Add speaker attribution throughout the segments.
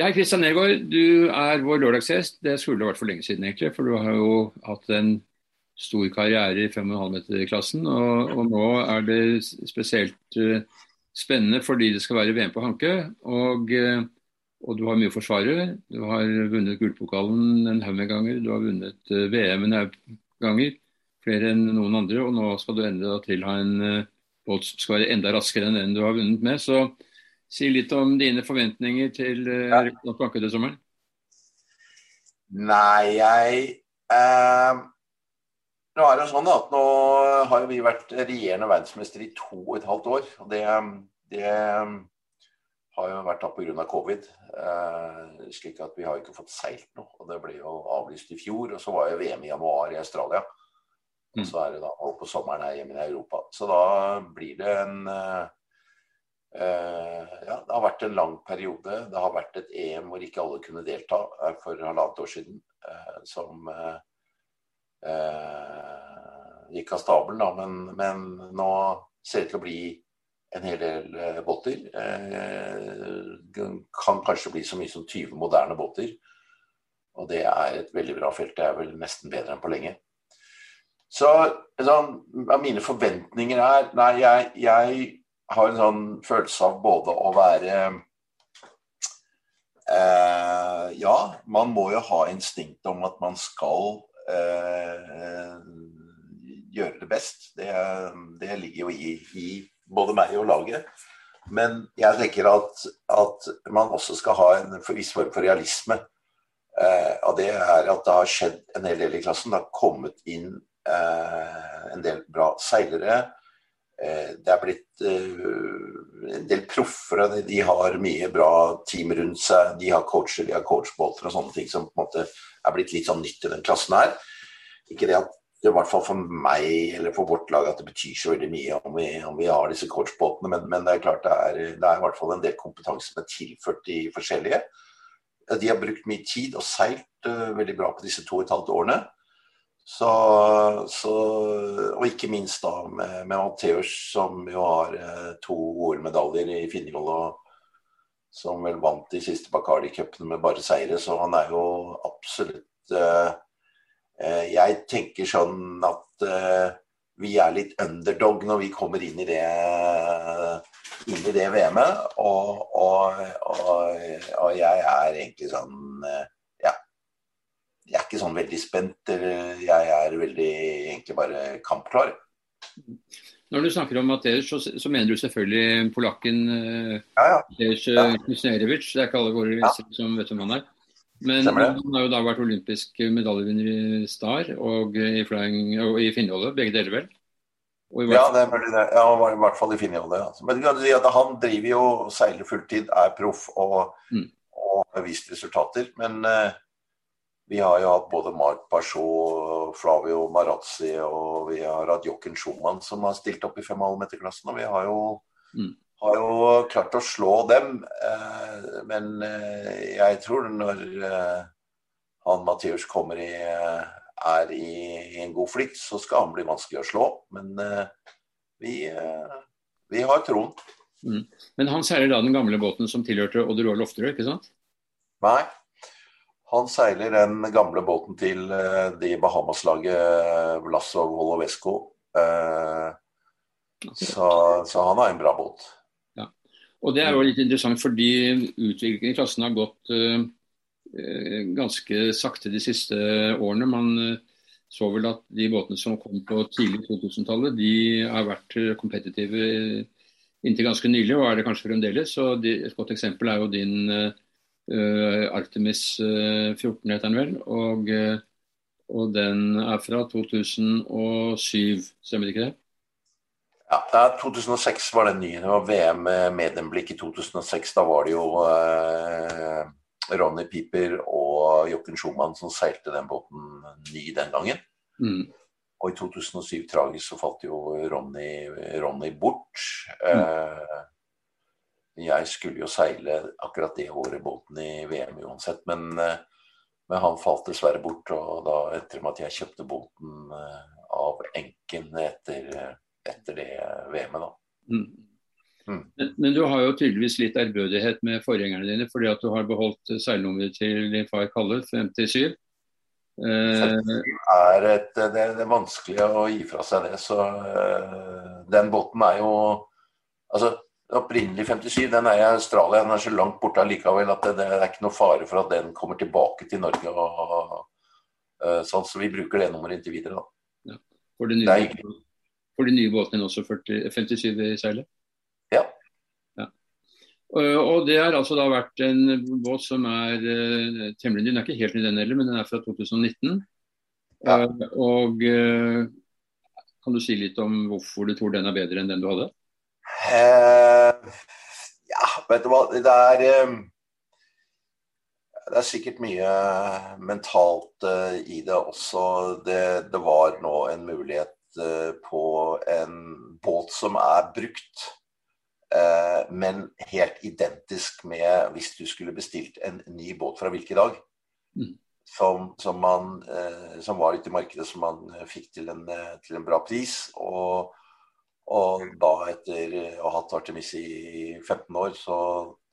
Speaker 1: Ja, Kristian Nergård, du er vår lørdagsgjest. Det skulle det vært for lenge siden, egentlig. For du har jo hatt en stor karriere i 5,5 meter-klassen. Og, og, nå er det spesielt uh, spennende fordi det skal være VM på Hanke. Og, uh, og, du har mye å forsvare. Du har vunnet gullpokalen en haug med ganger. Du har vunnet uh, VM en haug ganger. Flere enn noen andre. Og nå skal du endre til ha en båt som skal være enda raskere enn den du har vunnet med. så Si litt om dine forventninger til uh, ja. Banke til sommeren.
Speaker 2: Nei, jeg eh, Nå er det sånn at nå har vi vært regjerende verdensmester i to og et halvt år. og Det, det har jo vært da pga. covid. Eh, slik at vi har ikke fått seilt noe. og Det ble jo avlyst i fjor. Og så var jo VM i januar i Australia. Og så er det da på sommeren her hjemme i Europa. Så da blir det en eh, ja, det har vært en lang periode. Det har vært et EM hvor ikke alle kunne delta uh, for halvannet år siden. Uh, som gikk av stabelen, da. Men, men, nå ser det til å bli en hel del båter. kan kanskje bli så mye som 20 moderne båter. Og det er et veldig bra felt. Det er vel nesten bedre enn på lenge. Så så mine forventninger er Nei, jeg, jeg har en sånn følelse av både å være eh, Ja, man må jo ha instinkt om at man skal eh, gjøre det best. Det, det ligger jo i, i, både meg og laget. Men jeg tenker at, at man også skal ha en viss form for realisme. Eh, og det er at det har skjedd en hel del i klassen. Det har kommet inn eh, en del bra seilere. Eh, det er blitt eh, en del proffer. De har mye bra team rundt seg. De har coacher, de har coachbåter og sånne ting som på en måte er blitt litt sånn nytt i den klassen her. Ikke det at det i hvert fall for meg eller for vårt lag at det betyr så veldig mye om vi, om vi har disse coachbåtene, men, men, det er klart det er, det er i hvert fall en del kompetanse som er tilført de forskjellige. De har brukt mye tid og seilt uh, veldig bra på disse to og et halvt årene. Så, så, og ikke minst da med, med Matheus, som jo har eh, to OL-medaljer i Finnjoll, og som vel vant de siste Bacardi-cupene med bare seire. Så han er jo absolutt eh, eh, Jeg tenker sånn at eh, vi er litt underdog når vi kommer inn i det, inn i det VM-et. Og, og, og, og, jeg er egentlig sånn eh, sånn veldig spent. Jeg er veldig egentlig bare kampklar.
Speaker 1: Når du snakker om Matej, så, så, mener du selvfølgelig polakken uh, ja, ja. ja. Kusnerevic. Det er ikke alle våre lesere ja. som vet hvem han er. Men han har jo da vært olympisk medaljevinner i Star og i, flying, og i Finnholdet, begge deler vel?
Speaker 2: Ja, det er mulig det. Ja, i hvert fall i Finnholdet. Ja. Men han driver jo seiler fulltid, er proff og, mm. og har vist resultater. Men uh, vi har jo hatt både Mark Pachot, Flavio Marazzi og vi har hatt Jochen Schumann som har stilt opp i 5,5 meter-klassen. Og vi har jo, mm. har jo, klart å slå dem. Eh, men eh, jeg tror når eh, han Matheus kommer i er i, en god flikt, så skal han bli vanskelig å slå. Men vi, vi, har troen.
Speaker 1: Mm. Men han seiler da den gamle båten som tilhørte Odd Roar Lofterød, ikke sant?
Speaker 2: Nei, han seiler den gamle båten til uh, det Bahamas-laget uh, Vlasov Holovesco. Uh, så, så, han har en bra båt.
Speaker 1: Ja. Og Det er jo litt interessant fordi utviklingen i klassen har gått ganske sakte de siste årene. Man så vel at de båtene som kom på tidlig 2000-tallet, de har vært kompetitive inntil ganske nylig, og er det kanskje fremdeles. Så de, Et godt eksempel er jo din Artemis uh, 14 heter den vel. Og, uh, og, den er fra 2007, stemmer det ikke det?
Speaker 2: Ja, 2006 var den nye. Det var VM med medemblikk i 2006. Da var det jo Ronny Piper og Jokken Schumann som seilte den båten ny den gangen. Mm. Og i 2007 tragisk så falt jo Ronny, Ronny bort. Mm. Jeg skulle jo seile akkurat det året båten i VM uansett, men, eh, men, han falt dessverre bort. Og da etter at jeg kjøpte båten eh, av enken etter, etter det VM-et, da. Mm.
Speaker 1: Mm. Men, men, du har jo tydeligvis litt ærbødighet med forgjengerne dine, fordi at du har beholdt seilnummeret til din far Kalle, 57.
Speaker 2: Eh, er et, det, det, er vanskelig å gi fra seg det. Så den båten er jo Altså, opprinnelig 57, den er i Australia. Den er så langt borte allikevel at det, det, er ikke noe fare for at den kommer tilbake til Norge. Og, uh, sånn, så vi bruker det nummeret inntil videre, da.
Speaker 1: Ja. For de nye, for de nye båtene også 40, 57 i seilet?
Speaker 2: Ja.
Speaker 1: Eh, og Det har altså da vært en båt som er uh, temmelig ny. Den er ikke helt ny den heller, men den er fra 2019. Ja. Uh, og Kan du si litt om hvorfor du tror den er bedre enn den du hadde?
Speaker 2: Ja, vet du hva. Det er, det er sikkert mye mentalt i det også. Det, det var nå en mulighet på en båt som er brukt Eh, men helt identisk med hvis du skulle bestilt en ny båt fra hvilken dag. Mm. Som, som, man, eh, som, var ute i markedet, som man eh, fikk til en, til en bra pris. Og, og, da, etter å ha hatt Artemis i 15 år, så,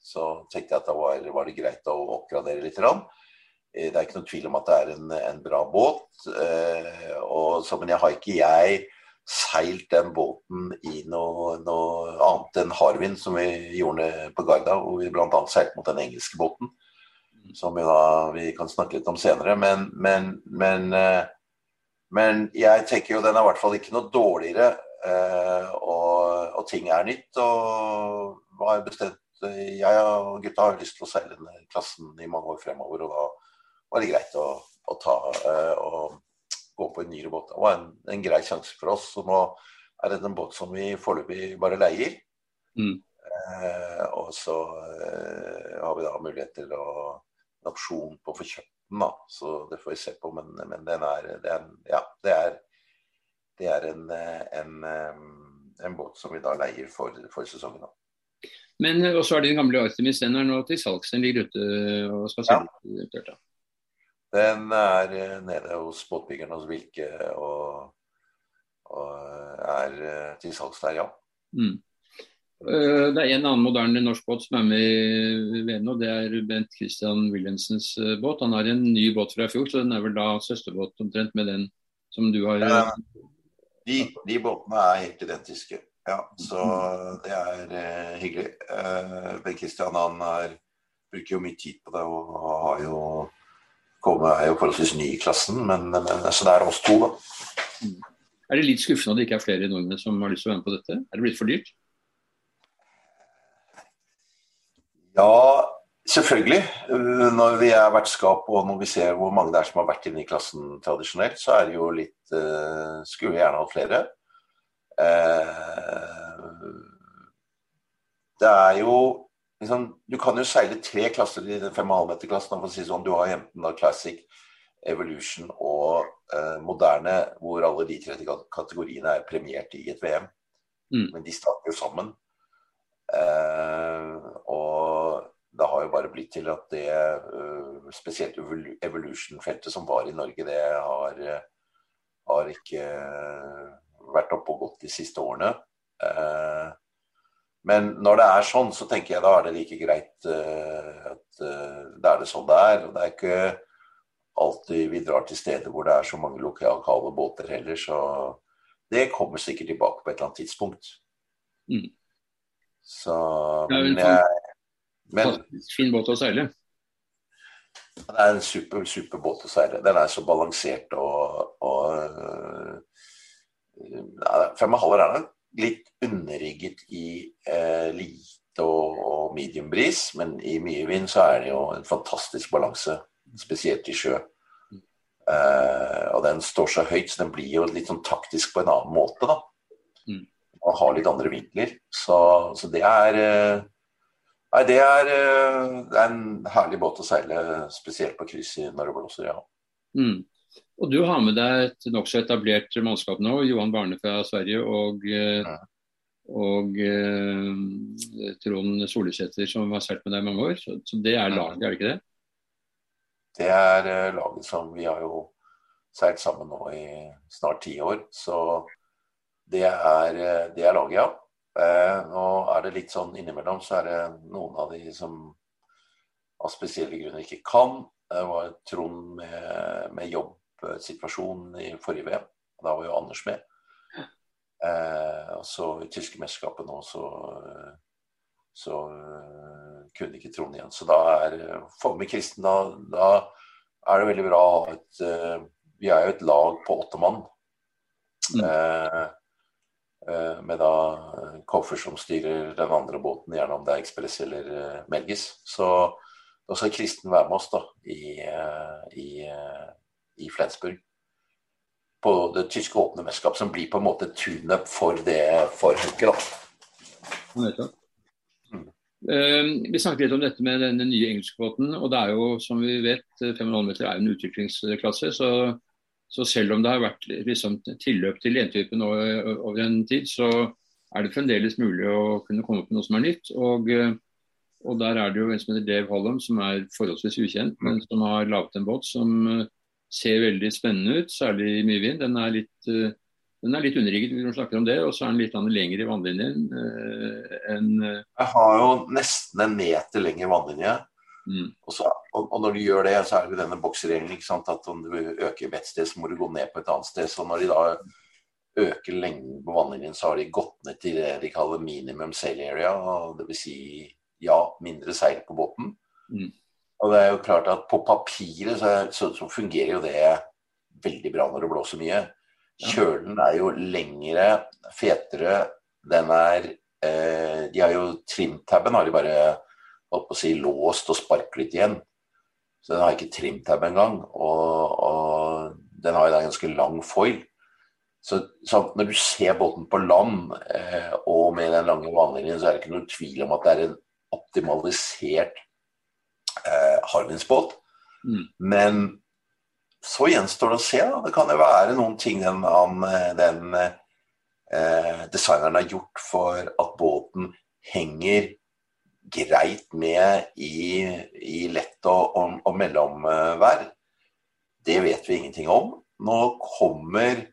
Speaker 2: så tenkte jeg at da var, var, det greit å oppgradere litt. Det er ikke noen tvil om at det er en, en bra båt. Og, så, men jeg har ikke jeg seilt den båten i noe, noe annet enn Harvin, som vi gjorde på Garda, hvor vi bl.a. seilte mot den engelske båten. Som vi da vi kan snakke litt om senere. Men, men, men, eh, men jeg tenker jo den er i hvert fall ikke noe dårligere. Eh, og, og ting er nytt. Og har bestemt Jeg og gutta har lyst til å seile denne klassen i mange år fremover, og da var det greit å, å ta eh, og gå på en nyere båt. Det var en, en grei sjanse for oss. Så nå er det en båt som vi foreløpig bare leier. Mm. Eh, og så eh, har vi da mulighet til å en opsjon på å få kjøpt den, da. Så det får vi se på. Men, men den er, er, ja, det er, det er en, en, en, båt som vi da leier for, for sesongen.
Speaker 1: Men også er din gamle Artemis den er nå til salgs. Den ligger ute og skal selges. Ja.
Speaker 2: Den er eh, nede hos båtbyggeren hos Vilke og, og er eh, til salgs der, ja. Mm.
Speaker 1: Eh, det er en annen moderne norsk båt som er med i VM nå. Det er Bent Christian Wilhelmsens båt. Han har en ny båt fra i fjor, så den er vel da søsterbåt omtrent med den som du har ja,
Speaker 2: de, de, båtene er helt identiske. Ja, så det er eh, hyggelig. Eh, ben Christian han er, bruker jo mye tid på det og har jo kommet, er jo forholdsvis ny i klassen, men, men, så det er oss to, da.
Speaker 1: Er det litt skuffende at det ikke er flere nordmenn som har lyst til å være med på dette? Er det blitt for dyrt?
Speaker 2: Ja, selvfølgelig. Når vi er vertskap og når vi ser hvor mange det er som har vært inne i klassen tradisjonelt, så er det jo litt uh, Skulle gjerne hatt flere. Uh, det er jo liksom, Du kan jo seile tre klasser i den 5,5-meterklassen. Si sånn, du har enten da Classic, Evolution og uh, moderne, hvor alle de tre kategoriene er premiert i et VM. Mm. Men de starter jo sammen. Eh, og det har jo bare blitt til at det uh, spesielt Evolution-feltet som var i Norge, det har, har ikke vært oppe og gått de siste årene. Uh, men når det er sånn, så tenker jeg da er det like greit at det er det sånn det er. Og det er ikke alltid vi drar til steder hvor det er så mange lokale båter heller. Så det kommer sikkert tilbake på et eller annet tidspunkt. Mm. Så
Speaker 1: men jeg men, Fin båt å seile?
Speaker 2: Det er en super, super båt å seile. Den er så balansert og, og uh, Fem og halver er den litt underrigget i eh, lite og, og medium bris, men i mye vind så er det jo en fantastisk balanse, spesielt i sjø. Eh, og den står så høyt, så den blir jo litt sånn taktisk på en annen måte, da. Mm. Og har litt andre vinkler. Så, så det er eh, Nei, det er, eh, det er, en herlig båt å seile, spesielt på kryss når det blåser, ja. Mm.
Speaker 1: Og du har med deg et nokså etablert mannskap nå, Johan Barne fra Sverige og, ja. og eh, Trond Solesæter som har seilt med deg i mange år. Så, så, det er laget, er det ikke det?
Speaker 2: Det er uh, laget som vi har jo seilt sammen nå i snart ti år. Så det er, det er laget, ja. Eh, nå er det litt sånn innimellom så er det noen av de som av spesielle grunner ikke kan. Det var Trond med, med jobbsituasjonen i forrige VM. Da var jo Anders med. Eh, og så i tyske mesterskapet nå så, så uh, kunne ikke Trond igjen. Så da er for med Kristen, da, da, er det veldig bra at uh, Vi er jo et lag på åtte mann. Mm. Eh, Eh, med da eh, Koffer som styrer den andre båten, gjerne om det er Ekspress eller eh, Melgis. Så da skal Kristen være med oss da, i, i, i Flensburg. På det tyske åpne mesterskap, som blir på en måte tune-up for det forhøket.
Speaker 1: Mm. Vi snakket litt om dette med denne nye engelskbåten. og det er jo, som vi vet, 5,5 meter er en utviklingsklasse. så så selv om det har vært liksom, tilløp til gentypen over en tid, så er det fremdeles mulig å kunne komme opp med noe som er nytt. Og, og der er det jo en som heter Dave Hollum, som er forholdsvis ukjent, men som har laget en båt som ser veldig spennende ut, særlig i mye vind. Den er litt, den er litt underrigget man snakker om det, og så er den litt lenger i vannlinjen enn
Speaker 2: Jeg har jo nesten en meter lengre vannlinje. Mm. Og, så, og, og, når du gjør det, så er det jo denne boksregelen at om du øker et sted, så må du gå ned på et annet sted. Så når de da øker lengden på vannlinjen, så har de gått ned til det de kaller minimum sail area. Dvs. Si, ja, mindre seil på båten. Mm. Og det er jo klart at på papiret så, så, så, fungerer jo det veldig bra når det blåser mye. Kjølen er jo lengre, fetere. Den er eh, De har jo trimtabben har de bare holdt på å si, låst og sparklet igjen. Så den har ikke trimtab engang. Og, og den har jo da ganske lang foil. Så, så, når du ser båten på land eh, og med den lange vannlinjen, så er det ikke noen tvil om at det er en optimalisert eh, Harvinsbåt. Mm. Men så gjenstår det å se. Da. Det kan jo være noen ting den, den eh, designeren har gjort for at båten henger greit med i, i lett og, og, og mellomvær. Det vet vi ingenting om. Nå kommer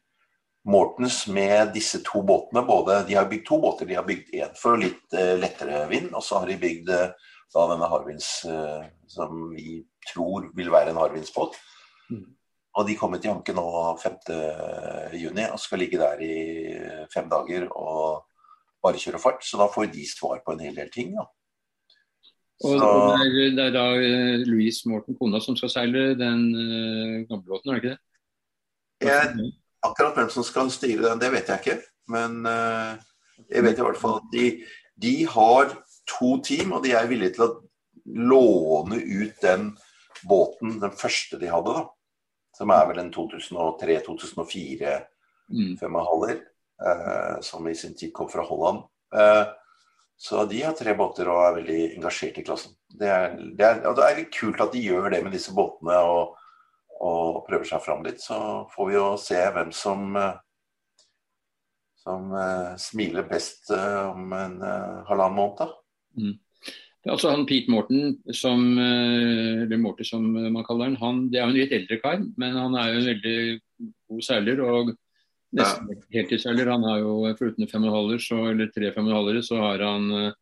Speaker 2: Mortens med disse to båtene. Både, de har bygd to båter. De har bygd én for litt uh, lettere vind, og så har de bygd uh, da denne Harvins uh, som vi tror vil være en Harvinsbåt. Mm. Og de kommer til Anke nå 5.6 og skal ligge der i fem dager og bare kjøre fart. Så da får de svar på en hel del ting. Da.
Speaker 1: Og, det, er, det, er, da eh, Louise Morten, kona, som skal seile den uh, gamle båten, er det ikke det?
Speaker 2: Jeg, akkurat hvem som skal styre den, det vet jeg ikke. Men uh, jeg vet i hvert fall at de, de, har to team, og de er villige til å låne ut den båten, den første de hadde, da. Som er vel en 2003-2004 mm. femmerhaller, som i sin tid kom fra Holland. Uh, så de har tre båter og er veldig engasjert i klassen. Det er, det er, og det er litt kult at de gjør det med disse båtene og, og prøver seg fram litt. Så får vi jo se hvem som, som uh, smiler best uh, om en uh, halvannen måned. Mm.
Speaker 1: Altså han Pete Morten, som, eller Morty som man kaller han, han, det er jo en litt eldre kar, men han er jo en veldig god seiler. og Nesten ja. heltidsselger. Han har jo foruten femhalvere, så, eller tre halvere så har han uh,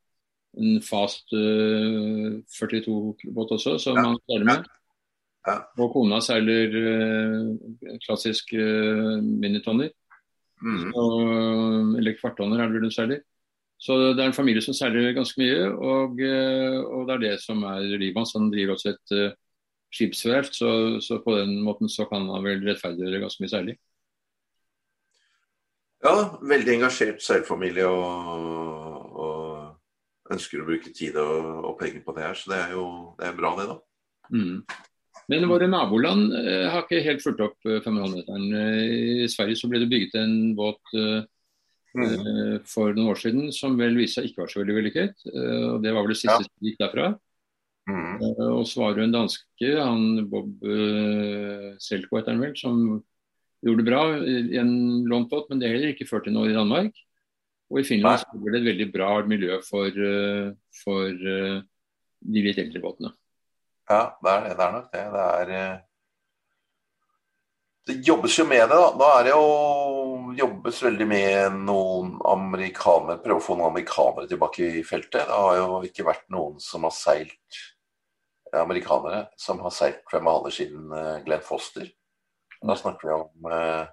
Speaker 1: en fast uh, 42-båt også, som ja. han seiler med. Ja. Og kona seiler uh, klassisk uh, minitonner. Mm. Så, eller kvarttonner er det vel hun seiler. Så det er en familie som seiler ganske mye, og, og det er det som er livet hans. Han driver også et skipsverft, så, så, på den måten så kan han vel rettferdiggjøre ganske mye seiling.
Speaker 2: Ja, veldig engasjert seilfamilie og, og, ønsker å bruke tid og, og, penger på det her. Så det er jo det er bra, det, da. Mm.
Speaker 1: Men våre naboland eh, har ikke helt fulgt opp 500-meteren. Eh, eh, I Sverige så ble det bygget en båt eh, mm. Eh, for noen år siden som vel viste seg ikke var så veldig vellykket. Eh, og Det var vel det siste ja. som gikk derfra. Mm. og så var det en danske, han Bob Selko heter han vel, som gjorde det bra i en long pot, men det har heller ikke ført til noe i Danmark. Og i Finland så det et veldig bra miljø for, eh, for eh, de litt eldre båtene.
Speaker 2: Ja, det er, det er nok det. Det er, eh, Det jobbes jo med det. da. Nå er det jo jobbes veldig med noen amerikanere, prøve å få noen amerikanere tilbake i feltet. Det har jo ikke vært noen som har seilt amerikanere som har seilt Cremaler siden Glenn Foster. Da snakker vi om, eh,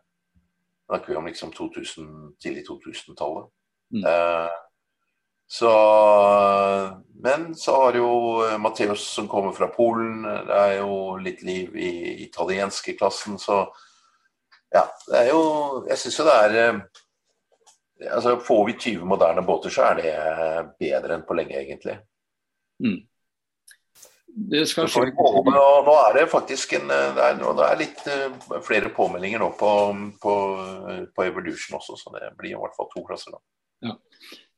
Speaker 2: snakker vi om liksom 2000, tidlig 2000-tallet. Mm. Eh, så Men så har jo Matheus som kommer fra Polen. Det er jo litt liv i italienske klassen, så ja. Det er jo Jeg syns jo det er eh, Altså Får vi 20 moderne båter, så er det bedre enn på lenge, egentlig. Mm. Det skal skje. Nå er det faktisk en, det er, det er litt uh, flere påmeldinger nå på, på, på, Evolution også, så det blir i hvert fall to klasser. da.
Speaker 1: Ja.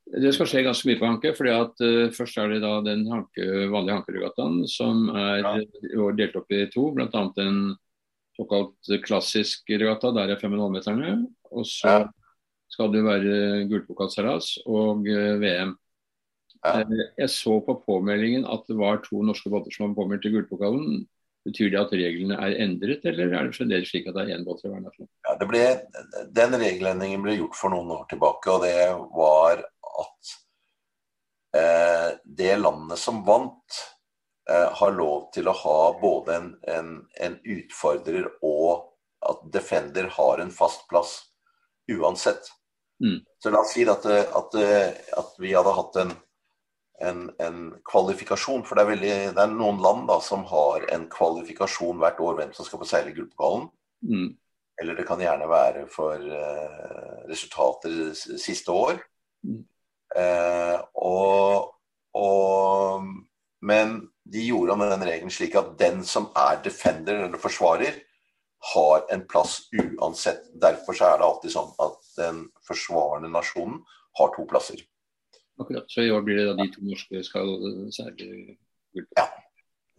Speaker 1: Det skal skje ganske mye på Hanke. fordi at uh, Først er det da den hanke, vanlige Hankeregattaen som er ja. delt opp i to. Bl.a. en såkalt klassisk regatta, der er 5,5-meterne. Og så ja. skal det være gullpokalseilas og uh, VM. Ja. Eh, jeg så på påmeldingen at det var to norske båter som var påmeldt til gullpokalen. Betyr det at reglene er endret, eller er det fremdeles slik at det er én båt fra hver nasjon?
Speaker 2: Ja, ble, den regelendringen ble gjort for noen år tilbake, og det var at eh, det landet som vant, eh, har lov til å ha både en, en, en, utfordrer og at Defender har en fast plass uansett. Mm. Så la oss si at, at, at vi hadde hatt en en, en, kvalifikasjon. For det er, veldig, det er, noen land da, som har en kvalifikasjon hvert år hvem som skal få seile gullpokalen. Mm. Eller det kan gjerne være for uh, resultater siste år. Mm. Uh, og, og, men de gjorde om den regelen slik at den som er defender eller forsvarer, har en plass uansett. Derfor er det alltid sånn at den forsvarende nasjonen har to plasser.
Speaker 1: Akkurat. Så i år blir det da de to norske skal seile
Speaker 2: gull. Ja,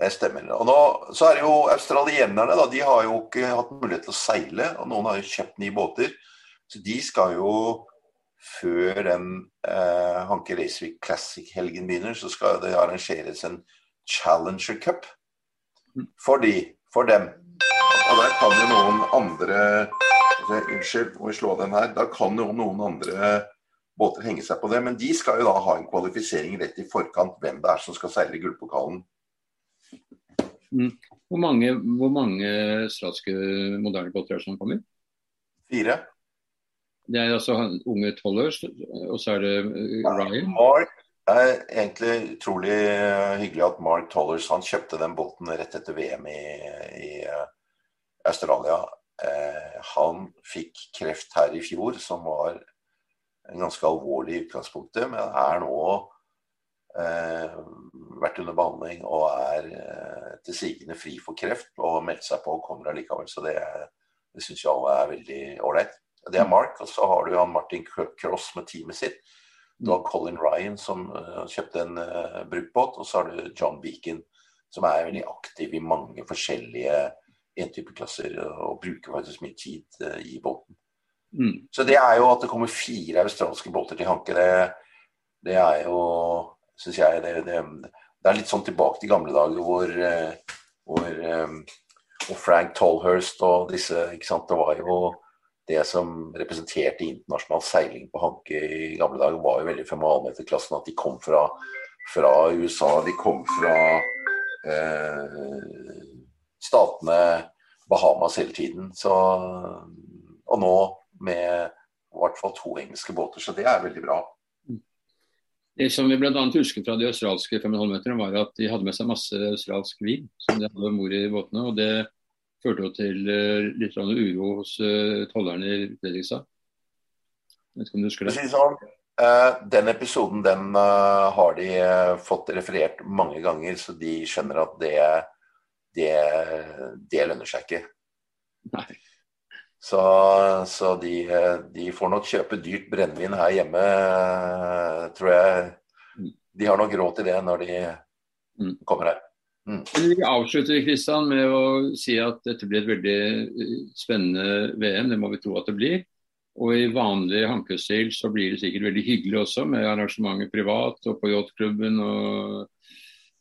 Speaker 2: det stemmer. Og nå, så er det jo Australienerne da, de har jo ikke hatt mulighet til å seile. og Noen har jo kjøpt nye båter. Så de skal jo, før den eh, Hanke Reisvik Classic-helgen begynner, så skal det arrangeres en Challenger Cup for, de, for dem. Og der kan jo noen andre altså, Unnskyld, må vi slå den her. Da kan jo noen andre båter henge seg på det. Men de skal jo da ha en kvalifisering rett i forkant hvem det er som skal seile gullpokalen.
Speaker 1: Mm. Hvor mange, hvor mange australske moderne båter er det som kommer?
Speaker 2: Fire.
Speaker 1: Det er altså unge Tollers, og så er det uh, Ryan?
Speaker 2: Mark er egentlig utrolig hyggelig at Mark Tollers han kjøpte den båten rett etter VM i, i uh, Australia. Eh, han fikk kreft her i fjor, som var ganske alvorlig i utgangspunktet, men er nå eh, vært under behandling og er eh, til sigende fri for kreft og har meldt seg på og kommer allikevel. Så det, det syns jo alle er veldig ålreit. Det er Mark, og så har du han Martin Cross med teamet sitt. Du har Colin Ryan som uh, kjøpte en uh, bruktbåt, og så har du John Beacon som er veldig aktiv i mange forskjellige entypeklasser og bruker faktisk mye tid uh, i båten. Mm. Så det er jo at det kommer fire australske båter til Hanke, det, det er jo Syns jeg det, det, det, er litt sånn tilbake til gamle dager hvor, eh, hvor, og Frank Tolhurst og disse ikke sant, Det var jo det som representerte internasjonal seiling på Hanke i gamle dager, var jo veldig 5,5-meterklassen. At de kom fra, fra, USA, de kom fra eh, statene Bahamas hele tiden. Så, og nå med i hvert fall to engelske båter, så det er veldig bra.
Speaker 1: Det som vi bl.a. husker fra de australske 5,5-meterne, var at de hadde med seg masse australsk vin som de hadde om bord i båtene. og Det førte til uh, litt uro hos uh, tollerne i Fredrikstad. Vet ikke om du husker det?
Speaker 2: Sånn, uh, den episoden den har de fått referert mange ganger, så de skjønner at det, det, det lønner seg ikke. Nei. Så, så de, de, får nok kjøpe dyrt brennevin her hjemme, tror jeg. De har nok råd til det når de mm. kommer her.
Speaker 1: Mm. Vi avslutter Kristian, med å si at dette blir et veldig eh, spennende VM. Det må vi tro at det blir. Og i vanlig hankestil så blir det sikkert veldig hyggelig også, med arrangementer privat og på yachtklubben og,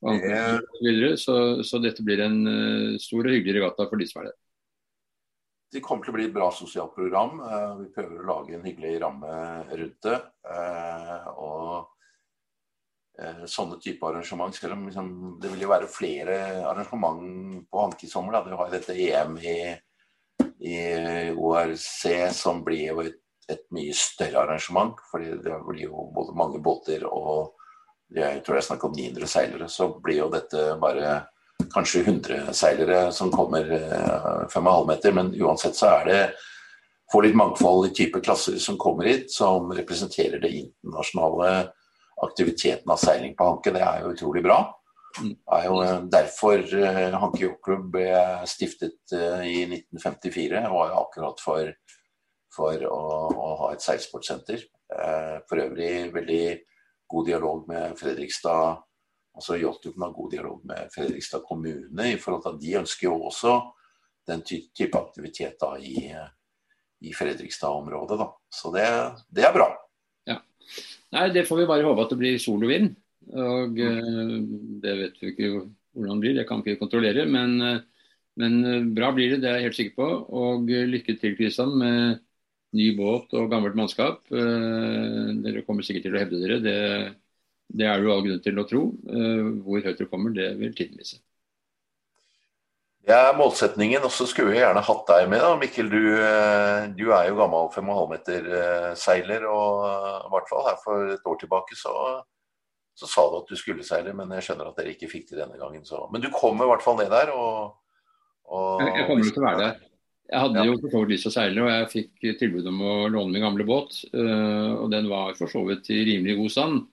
Speaker 1: og så, videre. Så, så dette blir en uh, stor og hyggelig regatta for de som er der.
Speaker 2: Det kommer til å bli et bra sosialt program. Vi prøver å lage en hyggelig ramme rundt det. Og sånne type arrangement, selv om liksom, det vil jo være flere arrangement på Hanke i sommer. Du har dette EM i, i ORC som blir jo et, et, mye større arrangement. fordi det blir jo både mange båter og jeg tror jeg snakker om 900 seilere. Så blir jo dette bare kanskje 100 seilere som kommer uh, fem og halv meter, men uansett så er det får litt mangfold i type klasser som kommer hit, som representerer det internasjonale aktiviteten av seiling på Hanke. Det er jo utrolig bra. Det er jo eh, derfor uh, Hanke Jokklubb ble stiftet i 1954, og var jo akkurat for, for å, å, ha et seilsportsenter. For øvrig veldig god dialog med Fredrikstad altså Jåttun har god dialog med Fredrikstad kommune i forhold til at de ønsker jo også den type aktivitet da i, i Fredrikstad-området. da. Så det, det, er bra.
Speaker 1: Ja. Nei, Det får vi bare håpe at det blir sol og vind. Og uh, Det vet vi ikke hvordan det blir, det kan vi ikke kontrollere. Men, uh, men uh, bra blir det, det er jeg helt sikker på. Og lykke til Kristian med ny båt og gammelt mannskap. Dere kommer sikkert til å hevde dere. det det er det jo all grunn til å tro. Eh, hvor høyt det kommer, det vil tiden vise.
Speaker 2: Det er målsetningen, og så skulle jeg gjerne hatt deg med. da, Mikkel, du, eh, du er jo gammel 5,5 meter-seiler, og i hvert fall her for et år tilbake så, så, sa du at du skulle seile, men jeg skjønner at dere ikke fikk det denne gangen. Så. Men du kommer i hvert fall ned der. og,
Speaker 1: og jeg kommer til å være der. Jeg hadde ja. jo for så vidt lyst til å seile, og jeg fikk tilbud om å låne min gamle båt. Eh, og den var for så vidt i rimelig god stand.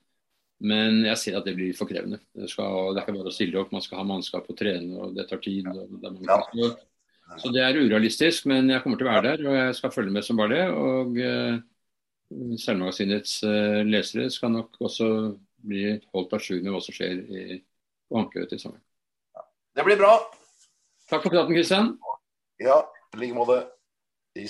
Speaker 1: Men jeg ser at det blir for krevende. Det, skal, det er ikke bare å stille opp, man skal ha mannskap og trene, og det tar tid. Det ja. så, det er urealistisk, men jeg kommer til å være der, og jeg skal følge med som bare det. Og uh, Seilmagasinets uh, lesere skal nok også bli holdt à jour med hva som skjer i, på Ankøy til sommeren.
Speaker 2: Det blir bra.
Speaker 1: Takk for praten, Kristian.
Speaker 2: Ja, i like måte.